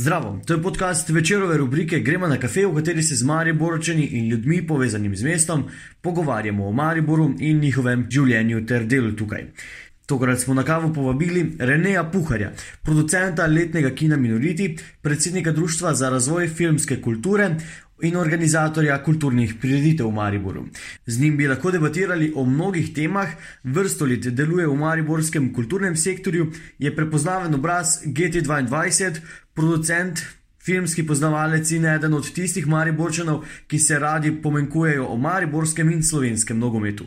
Zdravo, to je podcast večerove rubrike Gremo na kafe, v kateri se z Mariborčani in ljudmi povezanimi z mestom pogovarjamo o Mariboru in njihovem življenju ter delu tukaj. Tokrat smo na kavo povabili Reneja Puharja, producenta letnega kina Minoriti, predsednika Društva za razvoj filmske kulture in organizatorja kulturnih prireditev v Mariboru. Z njim bi lahko debatirali o mnogih temah, vrsto let deluje v mariborskem kulturnem sektorju, je prepoznaven obraz GT22, producent. Filmski poznavalec in eden od tistih Mariborčanov, ki se radi pomenkujejo o mariborskem in slovenskem nogometu.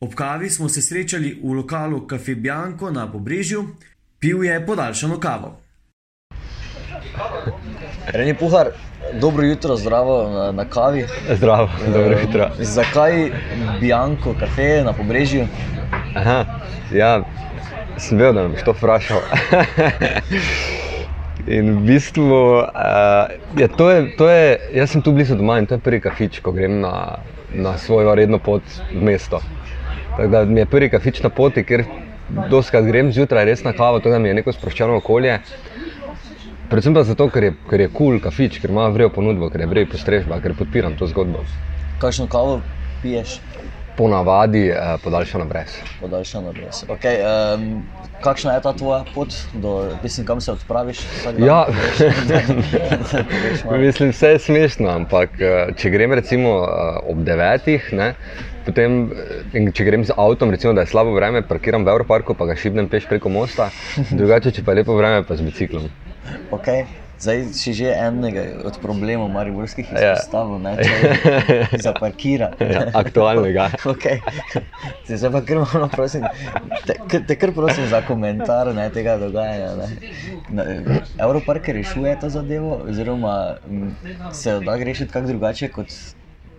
Ob kavi smo se srečali v lokalu Cafe Bianco na Pobrežju, pil je podaljšano kavo. Reni Puhar, dobro jutro, zdravo na, na kavi. Zdravo, dobro jutro. E, zakaj Bianco kafe na Pobrežju? Aha, ja, sem vedel, da me boš to vprašal. In v bistvu, uh, ja, to je, to je, jaz sem tu blizu doma in to je prvi kafič, ko grem na, na svojo redno pot v mesto. Tako da mi je prvi kafič na poti, ker doskrat grem zjutraj res na kavo, to da mi je neko sproščeno okolje. Predvsem pa zato, ker je kul cool cool kafič, ker ima vrejo ponudbo, ker je vrejo postrežba, ker podpiram to zgodbo. Kakšno kavo piješ? Ponavadi eh, podaljšano brez. Podaljšano brez. Okay, um, kakšna je ta tvoja pot, do, mislim, kam se odpraviš? Ja, mislim, vse je smešno, ampak eh, če grem recimo eh, ob devetih, ne, potem, eh, če grem z avtom, recimo, da je slabo vreme, parkiram v Evroparku, pa ga šibnem peš preko mosta, drugače, če pa je lepo vreme, pa z biciklom. Okay. Zdaj si že enega od problemov mariborskih izpostavil, ja. če se parkira. Ja, aktualnega. okay. Zdaj pa kar malo prosim, te, te kar prosim za komentar ne, tega dogajanja. Evropark rešuje to zadevo, oziroma se da rešiti kako drugače kot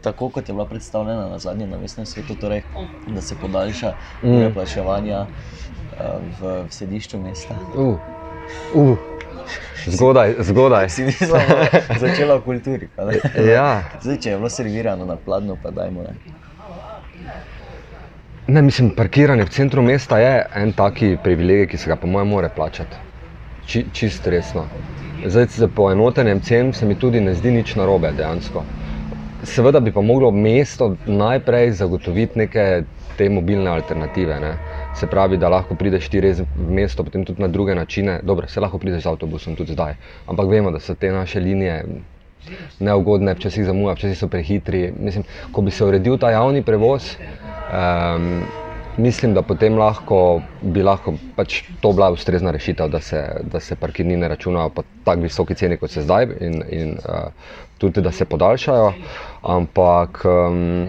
tako, kot je bila predstavljena na zadnjem na mestnem svetu, torej, da se podaljša mm. plačevanja v, v središču mesta. Uh. Uh. Zgodaj, zgodaj. Si mislil, da je začela v kulturi. Ja. Zdaj, če je bilo servirano na pladnju, pa dajmo. Ne. Ne, mislim, parkiranje v centru mesta je en taki privilegij, ki se ga, po mojem, mora plačati. Či, čist resno. Zdaj, z poenotenjem cen se mi tudi ne zdi nič narobe, dejansko. Seveda bi pa moglo mesto najprej zagotoviti neke te mobilne alternative. Ne. Se pravi, da lahko prideš ti res v mesto, potem tudi na druge načine. Dobro, se lahko prideš z avtobusom tudi zdaj. Ampak vemo, da so te naše linije neugodne, včasih zamujajo, včasih so prehitri. Mislim, ko bi se uredil ta javni prevoz, um, mislim, da potem lahko, bi lahko pač to bila ustrezna rešitev, da se, se parkirnine računajo po tako visoki ceni, kot se zdaj, in, in uh, tudi da se podaljšajo. Ampak um,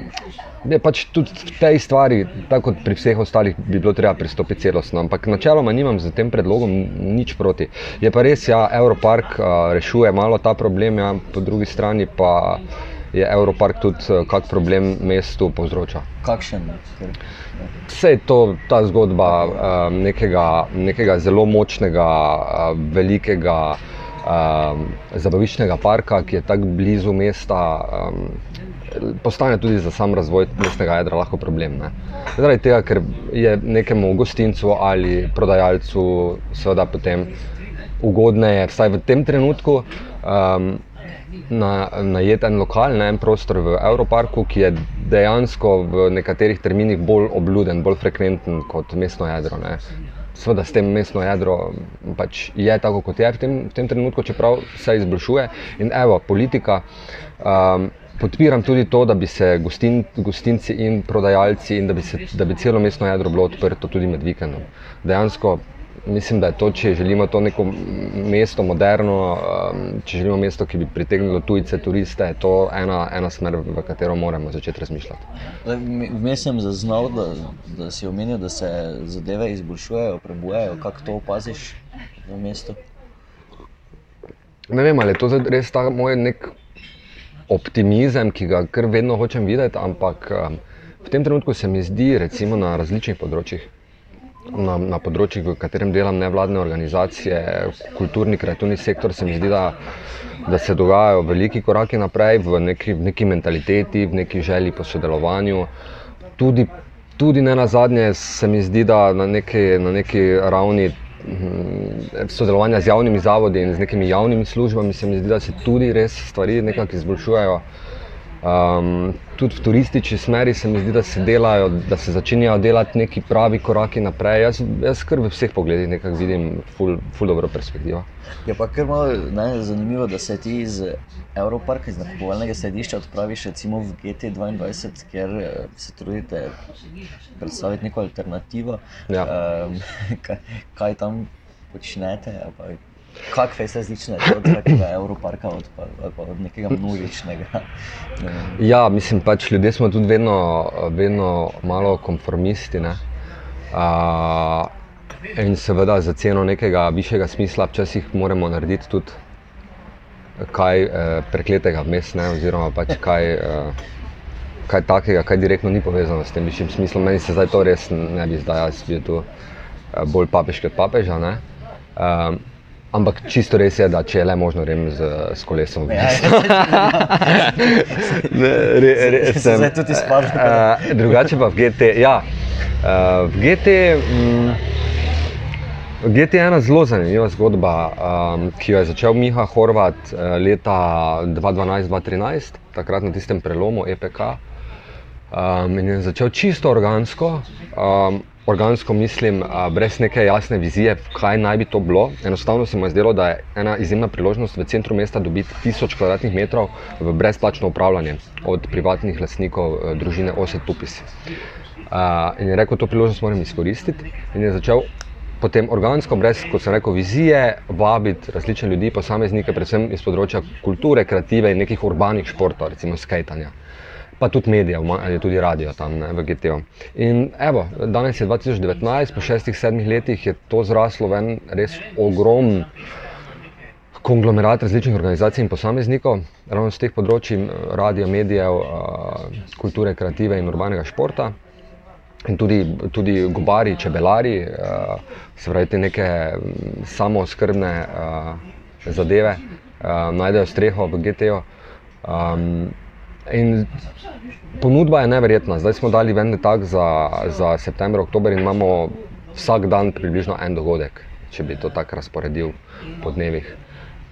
je pač tudi v tej stvari, tako kot pri vseh ostalih, bi bilo treba pristopiti celostno. Ampak načeloma nimam z tem predlogom nič proti. Je pa res, da ja, Europark uh, rešuje malo ta problem, ja, po drugi strani pa je Europark tudi uh, kak problem mestu povzroča. Kakšen? Vse je to ta zgodba uh, nekega, nekega zelo močnega, uh, velikega. Um, zabaviščnega parka, ki je tako blizu mesta, um, postane tudi za sam razvoj mestnega jedra lahko problem. Ne? Zaradi tega, ker je nekemu gostincu ali prodajalcu seveda potem ugodneje, vsaj v tem trenutku, um, na en lokal, na en prostor v Evroparku, ki je dejansko v nekaterih terminih bolj obluden, bolj frekventen kot mestno jedro. Ne? Sveda s tem mestno jedro pač je tako, kot je v tem, v tem trenutku, čeprav se izboljšuje. In evo, politika. Um, podpiram tudi to, da bi se gostin, gostinci in prodajalci in da bi, se, da bi celo mestno jedro bilo odprto tudi med vikendom. Dejansko mislim, da je to, če želimo to neko mesto moderno, um, če želimo mesto, ki bi pritegnilo tujce, turiste, je to ena, ena smer, v katero moramo začeti razmišljati. Vmes sem zaznal, da, da si omenil, da se zadeve izboljšujejo, prebujajo. Kako to opaziš v mestu? Ne vem, ali je to res ta moj nek optimizem, ki ga kar vedno hočem videti, ampak um, v tem trenutku se mi zdi, recimo na različnih področjih, na, na področjih, v katerem delam nevladne organizacije, kulturni, kreativni sektor, se mi zdi, da, da se dogajajo veliki koraki naprej v neki, v neki mentaliteti, v neki želji po sodelovanju. Tudi, tudi ne na zadnje se mi zdi, da na neki, na neki ravni hm, sodelovanja z javnimi zavodi in z nekimi javnimi službami, se mi zdi, da se tudi res stvari nekako izboljšujejo. Um, tudi v turistični smeri se mi zdi, da se, delajo, da se začenjajo delati neki pravi koraki naprej. Jaz, jaz kar v vseh pogledih nekako vidim ful, ful dobro perspektivo. Je pa kar malo ne, zanimivo, da se ti iz Evroparka, iz nakupovalnega središča, odpraviš recimo v GT2, ker eh, se trudite predstaviti neko alternativo. Ja. Um, kaj, kaj tam počnete? pa Kako je se različno od nekega Evroparka ali pa, pa od nekega množičnega? Ne. Ja, mislim, pač ljudje smo tudi vedno, vedno malo konformisti. Ne? Uh, in seveda za ceno nekega višjega smisla, včasih moramo narediti tudi kaj eh, prekletega vmes, ne? oziroma pač kaj, eh, kaj takega, kaj direktno ni povezano s tem višjim smislom. Meni se zdaj to res ne bi zdaj, jaz bi tu eh, bolj papež kot papeža. ne. Um, ampak čisto res je, da če je le možno, grem z, s kolesom. Ja, Ne, re, re, Se sem, zdaj tudi izpadlo. eh, drugače pa v GT. Ja, eh, v GT. Mm, GT je ena zelo zanimiva zgodba, um, ki jo je začel Miha Horvat eh, leta 2012-2013, takrat na tistem prelomu EPK. Um, in je začel čisto organsko, um, organsko mislim, uh, brez neke jasne vizije, kaj naj bi to bilo. Enostavno se mu je zdelo, da je ena izjemna priložnost v centru mesta dobiti 1000 km2 v brezplačno upravljanje od privatnih lastnikov uh, družine Osed Tupis. Uh, in je rekel, to priložnost moram izkoristiti. In je začel potem organsko, brez, kot sem rekel, vizije, vabiti različne ljudi, posameznike, predvsem iz področja kulture, kreative in nekih urbanih športov, recimo skajtanja. Pa tudi medijev, je tudi radio tam ne, v GT-u. In evo, danes je 2019, po šestih, sedmih letih je to zraslo v en res ogromen konglomerat različnih organizacij in posameznikov, ravno z teh področji radio, medijev, kulture, kreative in urbanega športa. In tudi, tudi gobari, čebelari, se pravi, te neke samooskrbne zadeve, najdejo streho v GT-ju. In ponudba je neverjetna. Zdaj smo dali ven tak za, za september, oktober in imamo vsak dan približno en dogodek, če bi to tako razporedil po dnevih.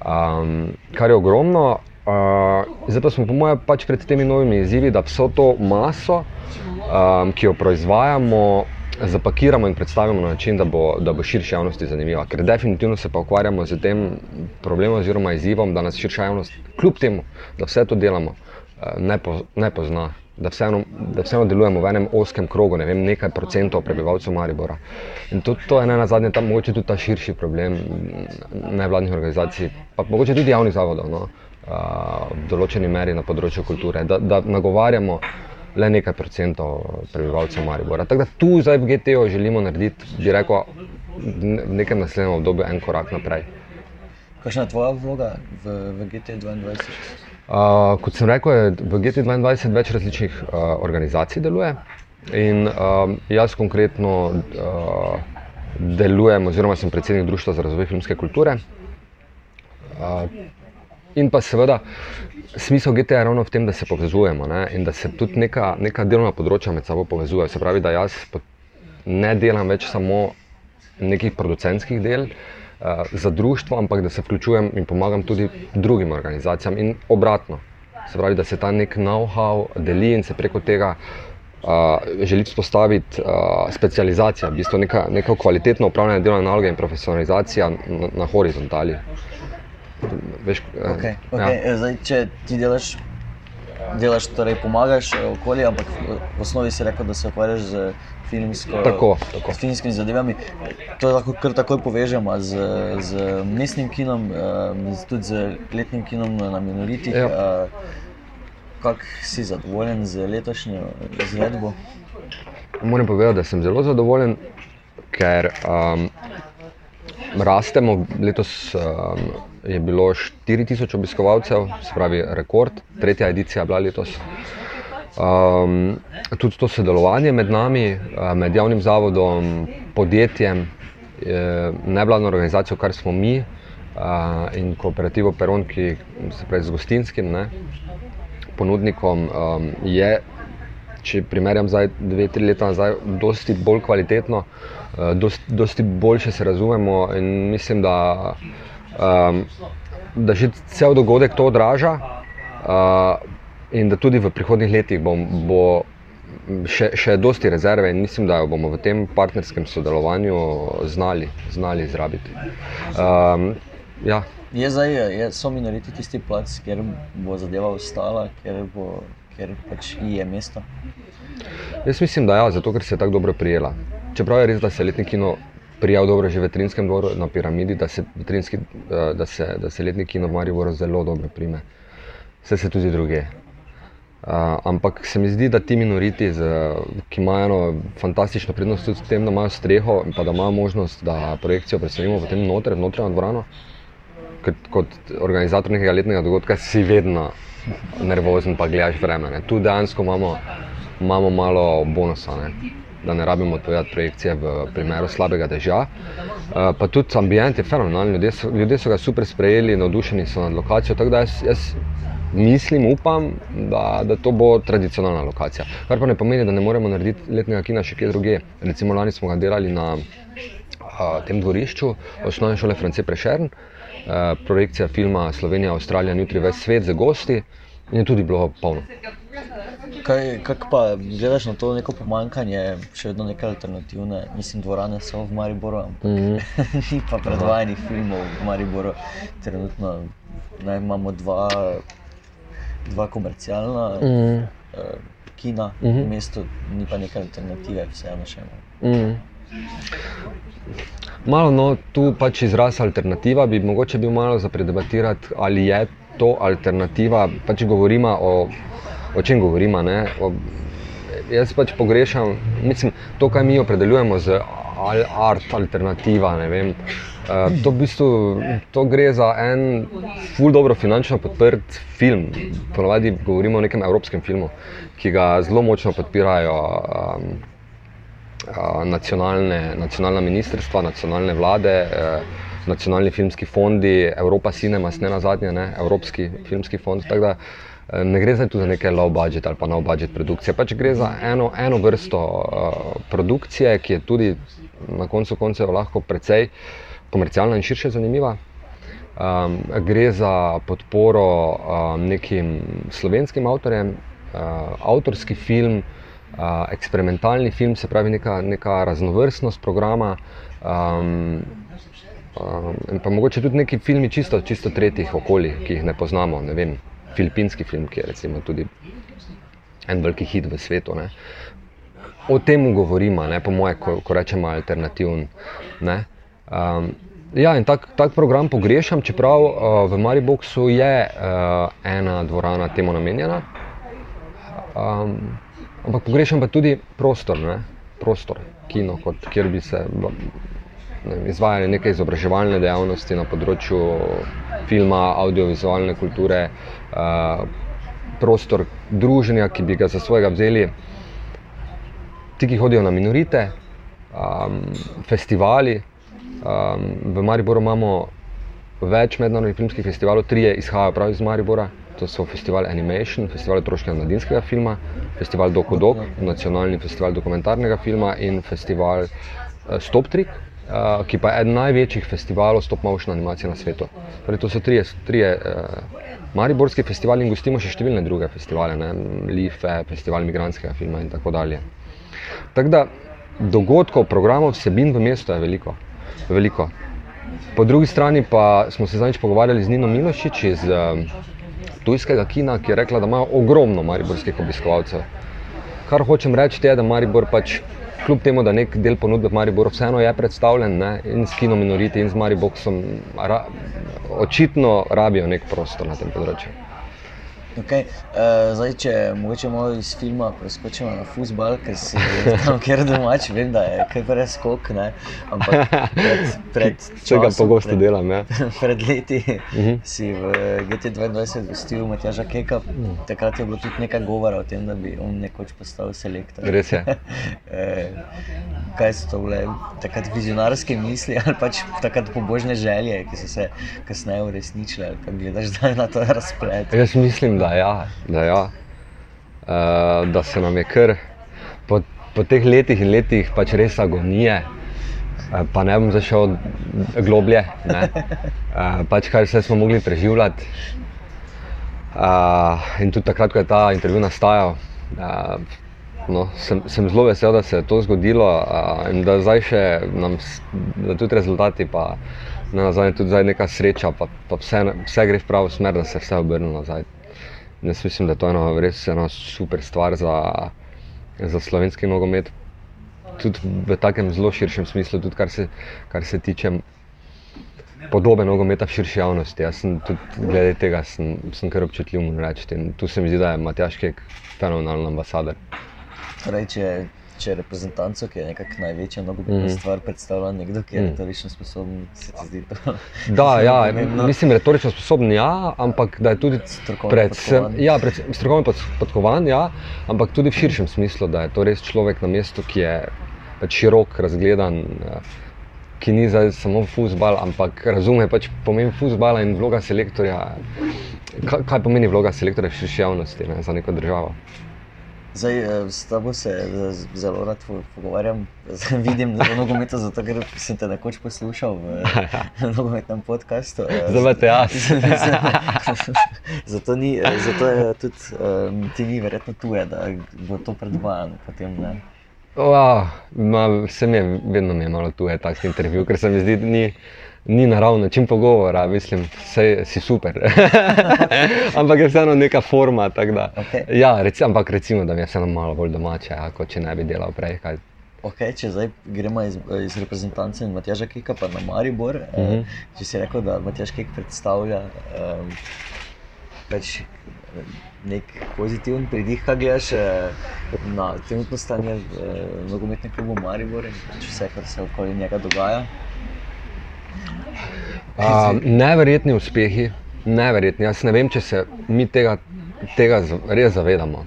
Um, kar je ogromno. Uh, zdaj pa smo, po mojem, pač pred temi novimi izzivi, da vso to maso, um, ki jo proizvajamo, zapakiramo in predstavimo na način, da bo, da bo širši javnosti zanimiva. Ker definitivno se pa ukvarjamo z tem problemom oziroma izzivom, da nas širša javnost, kljub temu, da vse to delamo, eh, ne, po, ne pozna. Da vseeno, da vseeno delujemo v enem oskem krogu, ne vem, nekaj procentov prebivalcev Maribora. In to, to je ne na zadnje, tam mogoče tudi ta širši problem mm, nevladnih organizacij, pa mogoče tudi javnih zavodov, no, v določeni meri na področju kulture, da, da nagovarjamo le nekaj procentov prebivalcev Maribora. Tako da tu zdaj v GT-ju želimo narediti, bi rekel, v nekem naslednjem obdobju en korak naprej. Kakšna je tvoja vloga v, v GT2? Uh, kot sem rekel, je v GT2 več različnih uh, organizacij deluje. In um, jaz konkretno uh, delujem, oziroma sem predsednik Društva za razvoj filmske kulture. Uh, in pa seveda smisel GT je ravno v tem, da se povezujemo ne? in da se tudi neka, neka delovna področja med sabo povezujejo. Se pravi, da jaz ne delam več samo nekih producentskih del uh, za društvo, ampak da se vključujem in pomagam tudi drugim organizacijam in obratno. Se pravi, da se ta nek know-how deli in se preko tega uh, želi vzpostaviti uh, specializacija, v bistvu neka, neko kvalitetno upravljanje delovne naloge in profesionalizacija na, na horizontali. Veš, eh, Okay, okay. Ja. Zdaj, če ti delaš, delaš torej pomagaš eh, okolju, ampak v, v osnovi si rekel, da se ukvarjaš z filmsko, Tako, tako. s filmskimi zadevami. To lahko kar takoj povežemo z, z mestnim kinom, eh, z- tudi z letnim kinom na minoritih. Ja. Eh, Kak si zadovoljen z letošnjo izvedbo? Moram povedati, da sem zelo zadovoljen, ker um, rastemo. Letos um, je bilo 4000 obiskovalcev, se pravi rekord, tretja edicija je bila letos. Um, tudi to sodelovanje med nami, uh, med javnim zavodom, podjetjem, eh, nevladno organizacijo, kar smo mi, uh, in kooperativo Peron, ki se pravi z gostinskim ne, ponudnikom, um, je če primerjam zdaj dve, tri leta nazaj, dosti bolj kvalitetno, uh, dosti, dosti boljše se razumemo in mislim, da, um, da že cel dogodek to odraža uh, in da tudi v prihodnih letih bom, bo še, še dosti rezerve in mislim, da jo bomo v tem partnerskem sodelovanju znali, znali izrabiti. Um, ja. Je zdaj, je, so minoriti tisti plac, kjer bo zadeva ostala, kjer, bo, kjer pač je mesto? Jaz mislim, da ja, zato ker se je tako dobro prijela. Čeprav je res, da se letni kino prijel dobro že v Trinskem dvoru na piramidi, da se, trinski, eh, da se, da se letni kino v Mariboru zelo dobro prime. Vse se tudi druge. Uh, ampak se mi zdi, da ti minoriti, z, ki imajo eno fantastično prednost tudi v tem, da imajo streho in da imajo možnost, da projekcijo predstavimo v tem noter, v notranjo dvorano, kot, kot organizator nekega letnega dogodka, si vedno nervozen, pa gledaš vreme. Ne. Tu dejansko imamo, imamo malo bonusa, ne. da ne rabimo odpovedati projekcije v primeru slabega dežja. Uh, pa tudi ambient je fenomenalen, ljudje so, ljudje so ga super sprejeli, navdušeni so nad lokacijo. Tako da jaz, jaz mislim, upam, da, da to bo tradicionalna lokacija. Kar pa ne pomeni, da ne moremo narediti letnega kina še kje drugje. Recimo lani smo ga delali na a, tem dvorišču osnovne šole France Prešern, a, projekcija filma Slovenija, Avstralija, jutri ves svet za gosti in je tudi bilo polno. Kaj, kako pa gledaš na to neko pomankanje, še vedno neke alternativne, mislim, dvorane so v Mariboru, ampak mm -hmm. ni pa predvajanih filmov v Mariboru. Trenutno ne, imamo dva dva komercialna mm. uh, kina, mm -hmm. v mestu ni pa neke alternative, vseeno še eno. Mm. Malo, no, tu pač izraz alternativa bi mogoče bil malo za predebatirati, ali je to alternativa. Pač govorimo o, o čem govorimo. O, jaz pač pogrešam, mislim, to, kar mi opredeljujemo z art alternativa. Uh, to, v bistvu, to gre za en ful dobro finančno podprt film. Ponovadi govorimo o nekem evropskem filmu, ki ga zelo močno podpirajo um, uh, nacionalne, nacionalna ministrstva, nacionalne vlade, uh, nacionalni filmski fondi, Evropa Cinema, ne na zadnje, ne, Evropski filmski fond. Da, ne gre za neke low budget ali pa no budget produkcije, pač gre za eno, eno vrsto uh, produkcije, ki je tudi na koncu koncev lahko precej komercialna in širše zanimiva. Um, gre za podporo um, nekim slovenskim avtorjem, uh, avtorski film, uh, eksperimentalni film, se pravi neka, neka raznovrstnost programa. Um, um, in pa mogoče tudi neki filmi čisto, čisto tretjih okolij, ki jih ne poznamo. Ne vem, filipinski film, ki je tudi en veliki hit v svetu. Ne. O tem govorimo, ne, po mojem, ko, ko rečemo alternativen. Um, ja, in tak, tak program pogrešam, čeprav uh, v Mariboku je uh, ena dvorana temu namenjena. Um, ampak pogrešam pa tudi prostor, ne? prostor, kino, kot, kjer bi se ne, izvajali neke izobraževalne dejavnosti na področju filma, audiovizualne kulture, prostor druženja, ki bi ga za svojega vzeli ti, ki hodijo na minorite, um, festivali. Um, v Mariboru imamo več mednarodnih filmskih festivalov, tri izhajajo prav iz Maribora. To so festival Animation, festival otroškega mladinskega filma, festival Doku Dok, nacionalni festival dokumentarnega filma in festival uh, Stop Trick, uh, ki pa je eden največjih festivalov stop motion animacije na svetu. Torej, to so tri, tri uh, Mariborski festivali in gostimo še številne druge festivale, ne? Life, festival imigranskega filma in tako dalje. Tako da dogodkov, programov, vsebin v mestu je veliko veliko. Po drugi strani pa smo se zadnjič pogovarjali z Nino Milošič iz uh, Tujskega kina, ki je rekla, da imajo ogromno mariborskih obiskovalcev. Kar hočem reči, je, da Maribor pač, kljub temu, da nek del ponudbe v Mariboru vseeno je predstavljen ne, in s kino minoriti in z Maribokom, ra, očitno rabijo nek prostor na tem področju. Okay. Uh, zdaj, če mogoče malo iz filma preskočimo na fusbal, ker si tam kjer domač, vem, da je kar preskok. Ne? Ampak pred, pred če ga pogosto delam. Ja. pred leti uh mhm. -huh. si v GT22 gostil Matjaža Keka. Uh -huh. Takrat je bilo tudi nekaj govora o tem, da bi on nekoč postal selektor. Res je. Eh, kaj so to bile takrat vizionarske misli ali pač takrat pobožne želje, ki so se kasneje uresničile, kaj gledaš zdaj na to razplet? Jaz mislim, da ja. Da ja. uh, da se nam je kar po, po teh letih in letih pač res agonije. Uh, pa ne bom zašel globlje, uh, pač kar vse smo mogli preživljati. Uh, in tudi takrat, ko je ta intervju nastajal, uh, no, sem, sem zelo vesel, da se je to zgodilo uh, in da zdaj še nam, da tudi rezultati, pa na nazadnje tudi neka sreča, pa, pa vse, vse gre v pravo smer, da se vse obrne nazaj. Jaz mislim, da to je ena res ena super stvar za, za slovenski nogomet. Tudi v takem zelo širšem smislu, tudi kar se, kar se tiče podobe nogometa v širši javnosti. Jaz sem tudi glede tega sem, sem kar občutljiv in reči. Tu se mi zdi, da je Matjaš Kek fenomenalen ambasador. Torej, če, če reprezentanco, ki je nekako največja nogometna mm. stvar, predstavlja nekdo, ki je mm. retorično sposoben, se ti zdi to? Da, ja, mislim, retorično sposoben, ja, ampak da je tudi predvsem ja, pred, strokovno podkovan, ja, ampak tudi v širšem smislu, da je to res človek na mestu, ki je pač širok, razgledan. Ki ni zdaj samo futbol, ampak razume pač pomen futbola in vloga selektorja. Kaj, kaj pomeni vloga selektorja v širši javnosti ne, za neko državo? Zdaj, eh, s tabo se eh, zelo rad pogovarjam. Vidim, da je nogomet, zato ker sem te nekoč poslušal v nogometnem podkastu. Eh, Zdaj te jaz. zato, ni, zato je tudi um, ti ni verjetno tuje, da bo to predvajano. Potem, wow, ma, se mi je vedno mi je malo tuje, tak intervju, ker se mi zdi, da ni ni naravno, čim pogovora, mislim, da si super. ampak je vseeno neka forma. Okay. Ja, rec, ampak recimo, da mi je vseeno malo bolj domače, ja, kot če ne bi delal prej. Kaj. Okay, če zdaj gremo iz, iz reprezentance in Matjaža Kika, pa na Maribor, uh -huh. eh, mhm. če si rekel, da Matjaž Kik predstavlja um, več. Nek pozitiven pridih, kaj gledaš eh, na trenutno stanje v eh, nogometnem klubu Maribor in vse, kar se okoli njega dogaja. Uh, neverjetni uspehi, neverjetni. Jaz ne vem, če se mi tega, tega res zavedamo,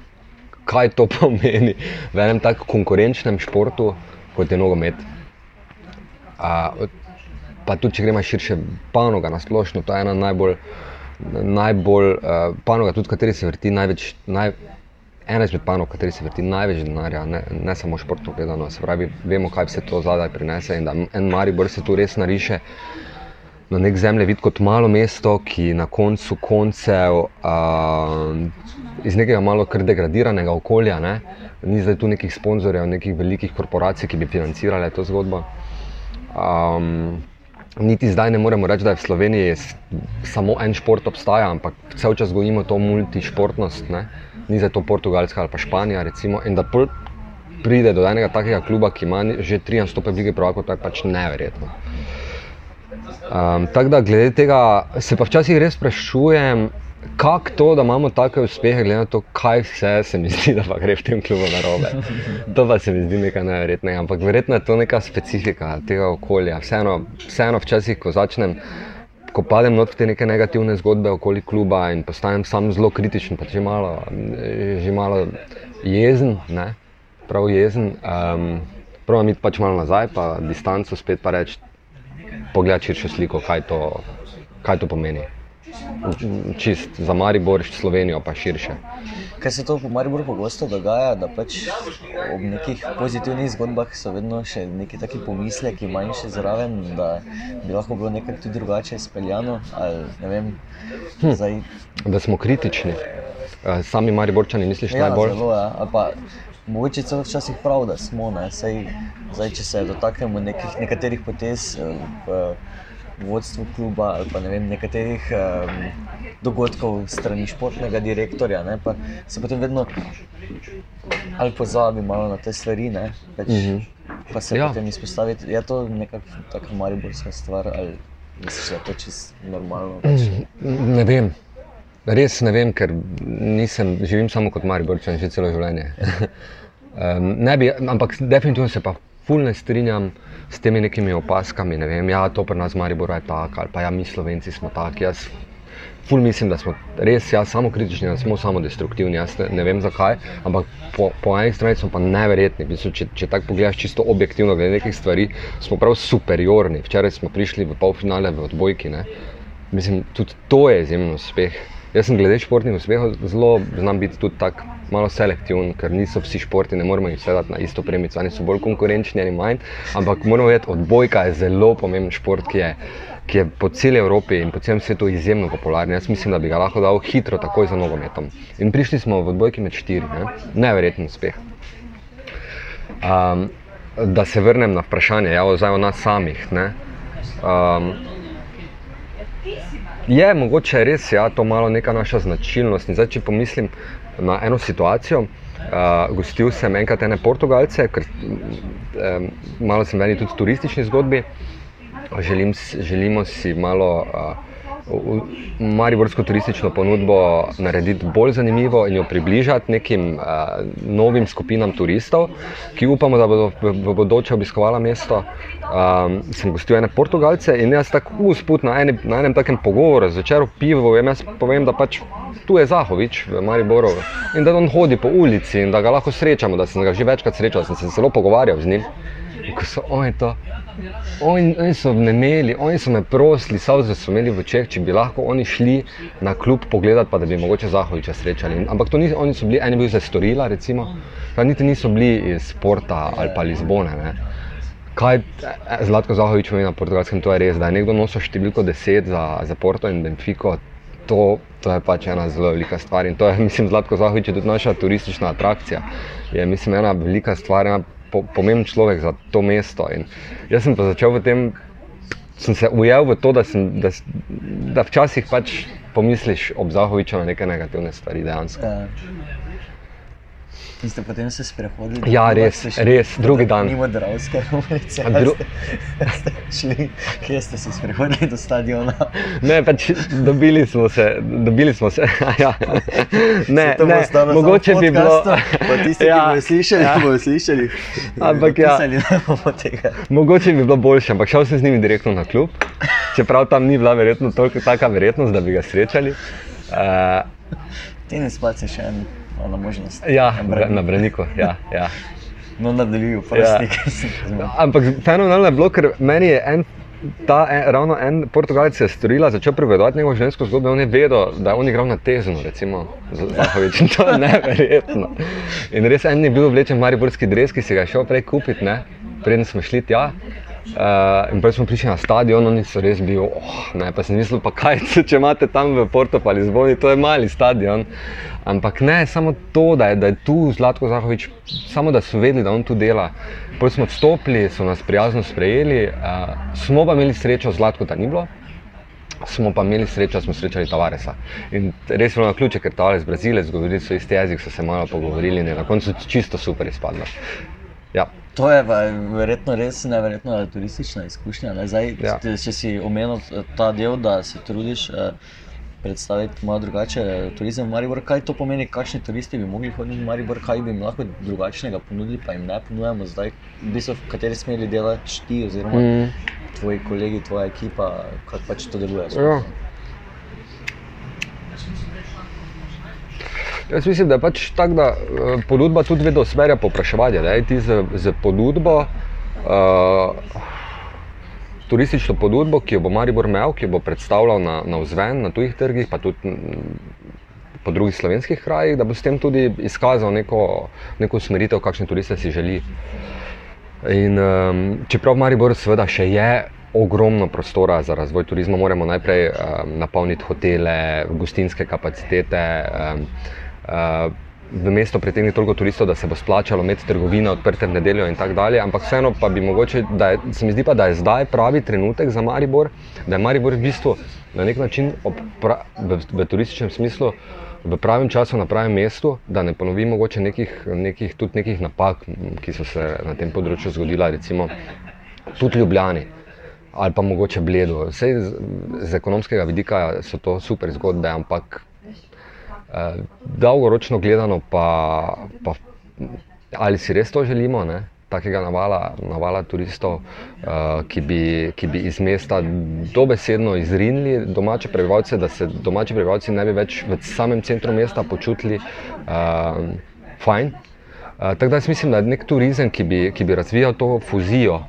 kaj to pomeni v enem tako konkurenčnem športu, kot je nogomet. Uh, pa tudi, če gremo širše, panoga na splošno, to je ena najbolj, najbolj uh, panoga, tudi kateri se vrti največ. Naj, Ena izmed panog, kateri se vrti največ denarja, ne, ne samo športno gledano, se pravi, vemo, kaj vse to zadaj prinese in da en Maribor se tu res nariše na nek zemljevid kot malo mesto, ki na koncu koncev uh, iz nekega malo kar degradiranega okolja, ne? ni zdaj tu nekih sponzorjev, nekih velikih korporacij, ki bi financirale to zgodbo. Um, niti zdaj ne moremo reči, da je v Sloveniji samo en šport obstaja, ampak vse čas gojimo to multišportnost, ne? Ni za to Portugalska ali pa Španija. Recimo, in da pride do enega takega kluba, ki ima že 300 stopnjev lige, pravko, to je pač neverjetno. Um, tako da, glede tega, se pa včasih res sprašujem, kako to, da imamo take uspehe, glede na to, kaj vse se mi zdi, da pa gre v tem klubu na robe. To pa se mi zdi nekaj neverjetnega, ampak verjetno je to neka specifika tega okolja. Vseeno, vseeno včasih, ko začnem. Ko padem not v te neke negativne zgodbe okoli kluba in postanem sam zelo kritičen, pa že malo, že malo jezen, ne? prav jezen, um, pravim iti pač malo nazaj, pa distanco spet pa reči, pogledati širšo sliko, kaj to, kaj to pomeni. Čist za Maribor, Slovenijo pa širše. Kaj se to v Mariboru pogosto dogaja, da pač ob nekih pozitivnih zgodbah so vedno še neki taki pomisleki, manjši zraven, da bi lahko bilo nekaj tudi drugače izpeljano. Hm. Da smo kritični. Sami Mariborčani, misliš, ja, najbolj? Zelo, ja. Mogoče celo včasih prav, da smo. Sej, zdaj, če se dotaknemo nekih, nekaterih potez eh, vodstvu kluba ali pa ne vem, nekaterih um, dogodkov strani športnega direktorja, ne, pa se potem vedno ali pozabi malo na te stvari. Ne, peč, mm -hmm. Pa se ja. potem izpostavi, da je to nekakšna mariborska stvar ali misliš, da je to čisto normalno. Peč. Ne vem. Res ne vem, ker nisem, živim samo kot Mariborčan že celo življenje. um, bi, ampak definitivno se pa fulno strinjam s temi nekimi opaskami. Ne vem, ja, to pri nas v Mariboru je tako, ali pa ja, mi Slovenci smo taki. Jaz ful mislim, da smo res ja, samo kritični, da smo samo destruktivni. Jaz ne, ne vem zakaj, ampak po, po eni strani smo pa neverjetni. Mislim, če če tako pogledaš čisto objektivno, glede nekih stvari, smo prav superiorni. Včeraj smo prišli v polfinale v odbojki. Ne? Mislim, tudi to je izjemen uspeh Jaz sem glede športnih uspehov zelo znam biti tudi tako malo selektiven, ker niso vsi športi, ne moremo jih sedati na isto premico, oni so bolj konkurenčni, ali manj. Ampak moramo vedeti, odbojka je zelo pomemben šport, ki je, ki je po celi Evropi in po celem svetu izjemno popularen. Jaz mislim, da bi ga lahko dal hitro, takoj za nogometom. In prišli smo v odbojki med štiri, ne? neverjeten uspeh. Um, da se vrnem na vprašanje, ja, o nas samih. Um, je mogoče res, ja, to malo neka naša značilnost. Zdaj, če pomislim na eno situacijo, uh, gostil sem enkrat ene Portugalce, ker um, malo sem meni tudi turistični zgodbi. Želim, želimo si malo. Uh, Mariborsko turistično ponudbo narediti bolj zanimivo in jo približati nekim uh, novim skupinam turistov, ki upamo, da bodo v, bodoče obiskovala mesto. Um, sem gostil ene Portugalce in jaz tako usput na, eni, na enem takem pogovoru, zvečer v pivu, jaz povem, da pač tu je Zahovič v Mariboru in da on hodi po ulici in da ga lahko srečamo, da sem ga že večkrat srečal, sem se zelo pogovarjal z njim. Ko so oni to Oni, oni so me imeli, oni so me prosili, salze so imeli v očeh, če bi lahko oni šli na klub pogledati, pa da bi mogoče Zahoviča srečali. Ampak to ni, oni so bili, eni bil za storila, recimo, pa niti niso bili iz Porta ali pa Lizbone. Ne. Kaj e, Zlatko Zahovič pomeni na portugalskem, to je res, da je nekdo nosil številko 10 za, za Porto in Benfico. To, to je pač ena zelo velika stvar in to je, mislim, Zlatko Zahovič je tudi naša turistična atrakcija. Je, mislim, ena velika stvar, ena po, pomemben človek za to mesto. In jaz sem pa začel v tem, sem se ujel v to, da, sem, da, da včasih pač pomisliš ob Zahoviču na neke negativne stvari dejansko. Ja. In ste potem se sprehodili? Ja, res, res, drugi dan. Mimo Dravske ulice. Dru... Ste šli, kje ste se sprehodili do stadiona? Ne, pač dobili smo se, dobili smo se. ja. Ne, ne, mogoče bi bilo. Tisti, ja, ki bodo slišali, ja. bodo slišali. Ampak ja. Mogoče bi bilo boljše, ampak šel sem z njimi direktno na klub, čeprav tam ni bila verjetno toliko taka verjetnost, da bi ga srečali. Uh, Ti ne spati še eno ona možnost. Ja, na Breniku. Ja, ja. No, nadaljujem, prosti. Ja. Ampak fenomenalno je bilo, ker meni je en. Ta en, ravno en Portugalec je storila, začel prevedovati njegovo žensko zgodbo. On je vedel, da je on igral na tezno, recimo, Zahovič. To je neverjetno. In res en je bil vlečen v Mariborski dres, ki si ga šel prej kupiti, preden smo šli tja. Uh, in prej smo prišli na stadion, oni so res bili, oh, ne, pa sem mislil, pa kaj, če imate tam v Porto ali Zvoni, to je mali stadion. Ampak ne, samo to, da je, da je tu Zlatko Zahovič, samo da so vedeli, da on tu dela. Potem smo odstopili, so nas prijazno sprejeli, uh, smo pa imeli srečo, Zlatko ta ni bilo. Smo pa imeli srečo, da smo srečali Tavaresa. In res je bilo na ključe, ker Tavares, Brazilec, govorili so isti jezik, so se malo pogovorili in na koncu čisto super izpadlo. Ja. To je verjetno res neverjetno turistična izkušnja. Zdaj, ja. Če si omenil ta del, da se trudiš. Uh, predstaviti malo drugače turizem v Maribor. Kaj to pomeni, kakšni turisti bi mogli hoditi v Maribor, kaj bi jim lahko drugačnega ponudili, pa jim ne ponujemo zdaj, v, bistvu, v kateri smeri delaš ti, oziroma mm. tvoji kolegi, tvoja ekipa, kako pač to deluje. Ja. Jaz mislim, da je pač tako, da eh, ponudba tudi vedno usmerja popraševanje. Ti z, z ponudbo. Uh, turistično ponudbo, ki jo bo Maribor imel, ki jo bo predstavljal na, na vzven, na tujih trgih, pa tudi po drugih slovenskih krajih, da bo s tem tudi izkazal neko, neko usmeritev, kakšne turiste si želi. In, um, čeprav Maribor seveda še je ogromno prostora za razvoj turizma, moramo najprej um, napolniti hotele, gostinske kapacitete. Um, uh, v mesto pritegni toliko turistov, da se bo splačalo imeti trgovine odprte v nedeljo in tako dalje. Ampak vseeno pa bi mogoče, da je, se mi zdi pa, da je zdaj pravi trenutek za Maribor, da je Maribor v bistvu na nek način pra, v, v turističnem smislu v pravem času na pravem mestu, da ne ponovi mogoče nekih, nekih, tudi nekih napak, ki so se na tem področju zgodila, recimo tudi Ljubljani. Ali pa mogoče bledo. Vse z, z ekonomskega vidika so to super zgodbe, ampak Eh, dolgoročno gledano, pa, pa ali si res to želimo, ne? takega navala, navala turistov, uh, ki, bi, ki bi iz mesta dobesedno izrinili domače prebivalce, da se domači prebivalci ne bi več v samem centru mesta počutili uh, fajn. Uh, tako da jaz mislim, da je nek turizem, ki bi, ki bi razvijal to fuzijo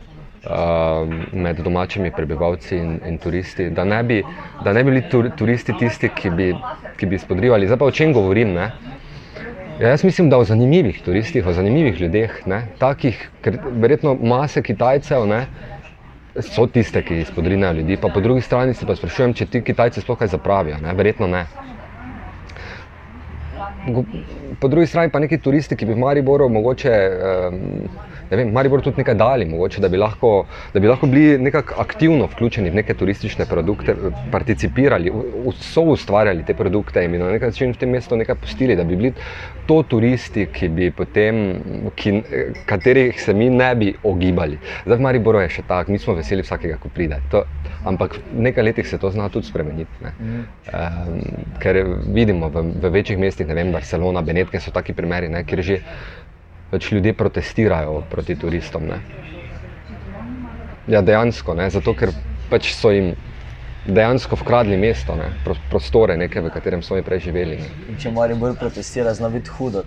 med domačimi prebivalci in, in turisti, da ne bi, da ne bi bili tur, turisti tisti, ki bi, ki bi spodrivali. Zdaj pa o čem govorim? Ne? Ja, jaz mislim, da o zanimivih turistih, o zanimivih ljudeh, ne? takih, ker verjetno mase Kitajcev. Ne? So tiste, ki spodrinajo ljudi, pa po drugi strani se pa sprašujem, če ti Kitajci sploh kaj zapravijo. Ne? Verjetno ne po drugi strani pa neki turisti, ki bi v Mariboru mogoče. Ne vem, Maribor tudi nekaj dali, mogoče, da, bi lahko, da bi lahko bili nekako aktivno vključeni v neke turistične produkte, participirali, so ustvarjali te produkte in na nek način v tem mestu nekaj pustili, da bi bili to turisti, ki bi potem, ki, katerih se mi ne bi ogibali. Zdaj v Mariboru je še tako, mi smo veseli vsakega, ko pride. To, ampak v nekaj letih se to zna tudi spremeniti. Mm. Um, ker vidimo v, v večjih mestih, ne vem, Barcelona, Benetke so taki primeri, ne, kjer že več ljudje protestirajo proti turistom. Ne. Ja, dejansko, ne, zato ker pač so jim dejansko vkradli mesto, ne, prostore, neke, v katerem jim prej živeli. Če mora bolj protestirati, zna biti hudo.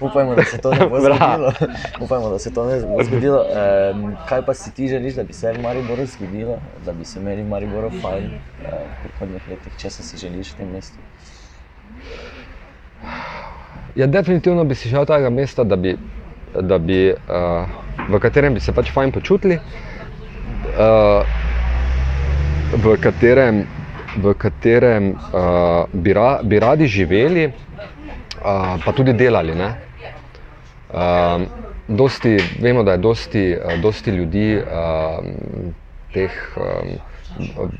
Upajmo, da se to ne bo zgodilo. Upajmo, da se to ne bo zgodilo. Um, kaj pa si ti želiš, da bi se v Mariboru zgodilo, da bi se imeli v Mariboru fajn uh, v prihodnjih letih? Če se želiš v tem mestu? Ja, definitivno bi si želel tega mesta, da bi, da bi, uh, v katerem bi se pač fajn počutili, uh, v katerem, v katerem uh, bi, ra, bi radi živeli, uh, pa tudi delali. Uh, dosti, vemo, da je dosti, uh, dosti ljudi uh, teh. Um,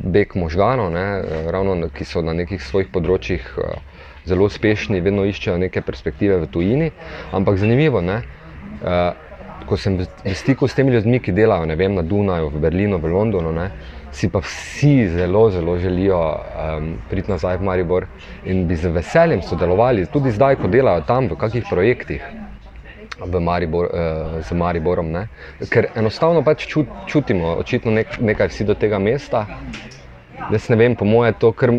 Beg možganov, ne, ravno, ki so na nekih svojih področjih uh, zelo uspešni, vedno iščejo neke perspektive v tujini. Ampak zanimivo je, uh, ko sem v stiku s temi ljudmi, ki delajo vem, na Dunaju, v Berlinu, v Londonu, ne, si pa vsi zelo, zelo želijo um, priti nazaj v Maribor in bi z veseljem sodelovali, tudi zdaj, ko delajo tam v kakih projektih. Maribor, eh, z Mariborom, ne? ker enostavno pač čut, čutimo, očitno nek, nekaj vsi do tega mesta. Jaz ne vem, po mojem, to, ker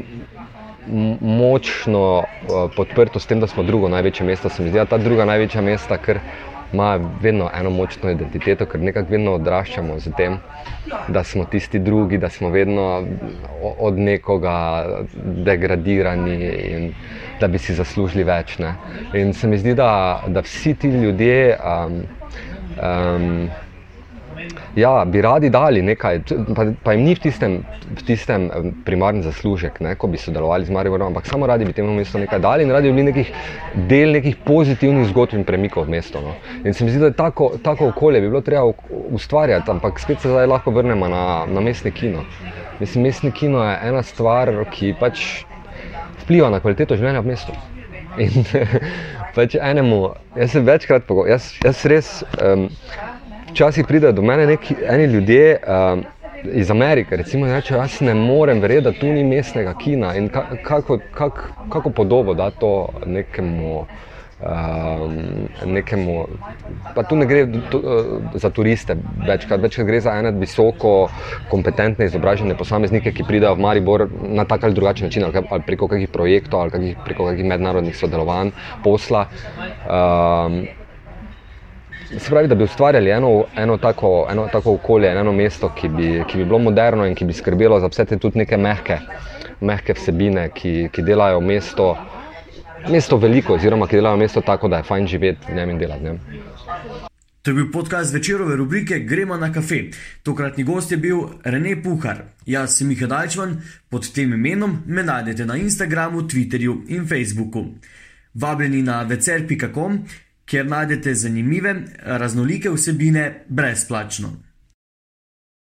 močno uh, podprto s tem, da smo drugo največje mesto. Se mi zdi, da ta druga največja mesta, ker ima vedno eno močno identiteto, ker nekako vedno odraščamo z tem, da smo tisti drugi, da smo vedno od nekoga degradirani in da bi si zaslužili več. Ne. In se mi zdi, da, da vsi ti ljudje. Um, um, ja, bi radi dali nekaj, pa, pa jim ni v tistem, v tistem primarni zaslužek, ne, ko bi sodelovali z Mariborom, ampak samo radi bi temu mestu nekaj dali in radi bi bili nekih del nekih pozitivnih zgodb in premikov v mesto. No. In se mi zdi, da tako, tako okolje bi bilo treba ustvarjati, ampak spet se zdaj lahko vrnemo na, na mestni kino. Mislim, mestni kino je ena stvar, ki pač vpliva na kvaliteto življenja v mestu. In pač enemu, jaz se večkrat pogovarjam, jaz, jaz res. Um, včasih pridejo do mene neki ljudje uh, iz Amerike, recimo, da rečejo, jaz ne morem verjeti, da tu ni mestnega kina in ka, kako, kak, kako podobo da to nekemu. Uh, nekemu, pa tu ne gre to, uh, za turiste, večkrat, večkrat gre za ene visoko kompetentne, izobražene posameznike, ki pridejo v Maribor na tak ali drugačen način, ali, ali preko kakih projektov, ali kakih, preko kakih mednarodnih sodelovanj, posla. Uh, Se pravi, da bi ustvarjali eno, eno, tako, eno tako okolje, eno mesto, ki bi, ki bi bilo moderno in ki bi skrbelo za vse te tudi neke mehke, mehke vsebine, ki, ki delajo mesto, mesto veliko, oziroma ki delajo mesto tako, da je fajn živeti v njem in delati. Ne? To je bil podcast večerove rubrike Gremo na kafe. Tokratni gost je bil Rene Puhar. Jaz sem Miha Dajčman, pod tem imenom me najdete na Instagramu, Twitterju in Facebooku. Vabljeni na vecer.com kjer najdete zanimive, raznolike vsebine brezplačno.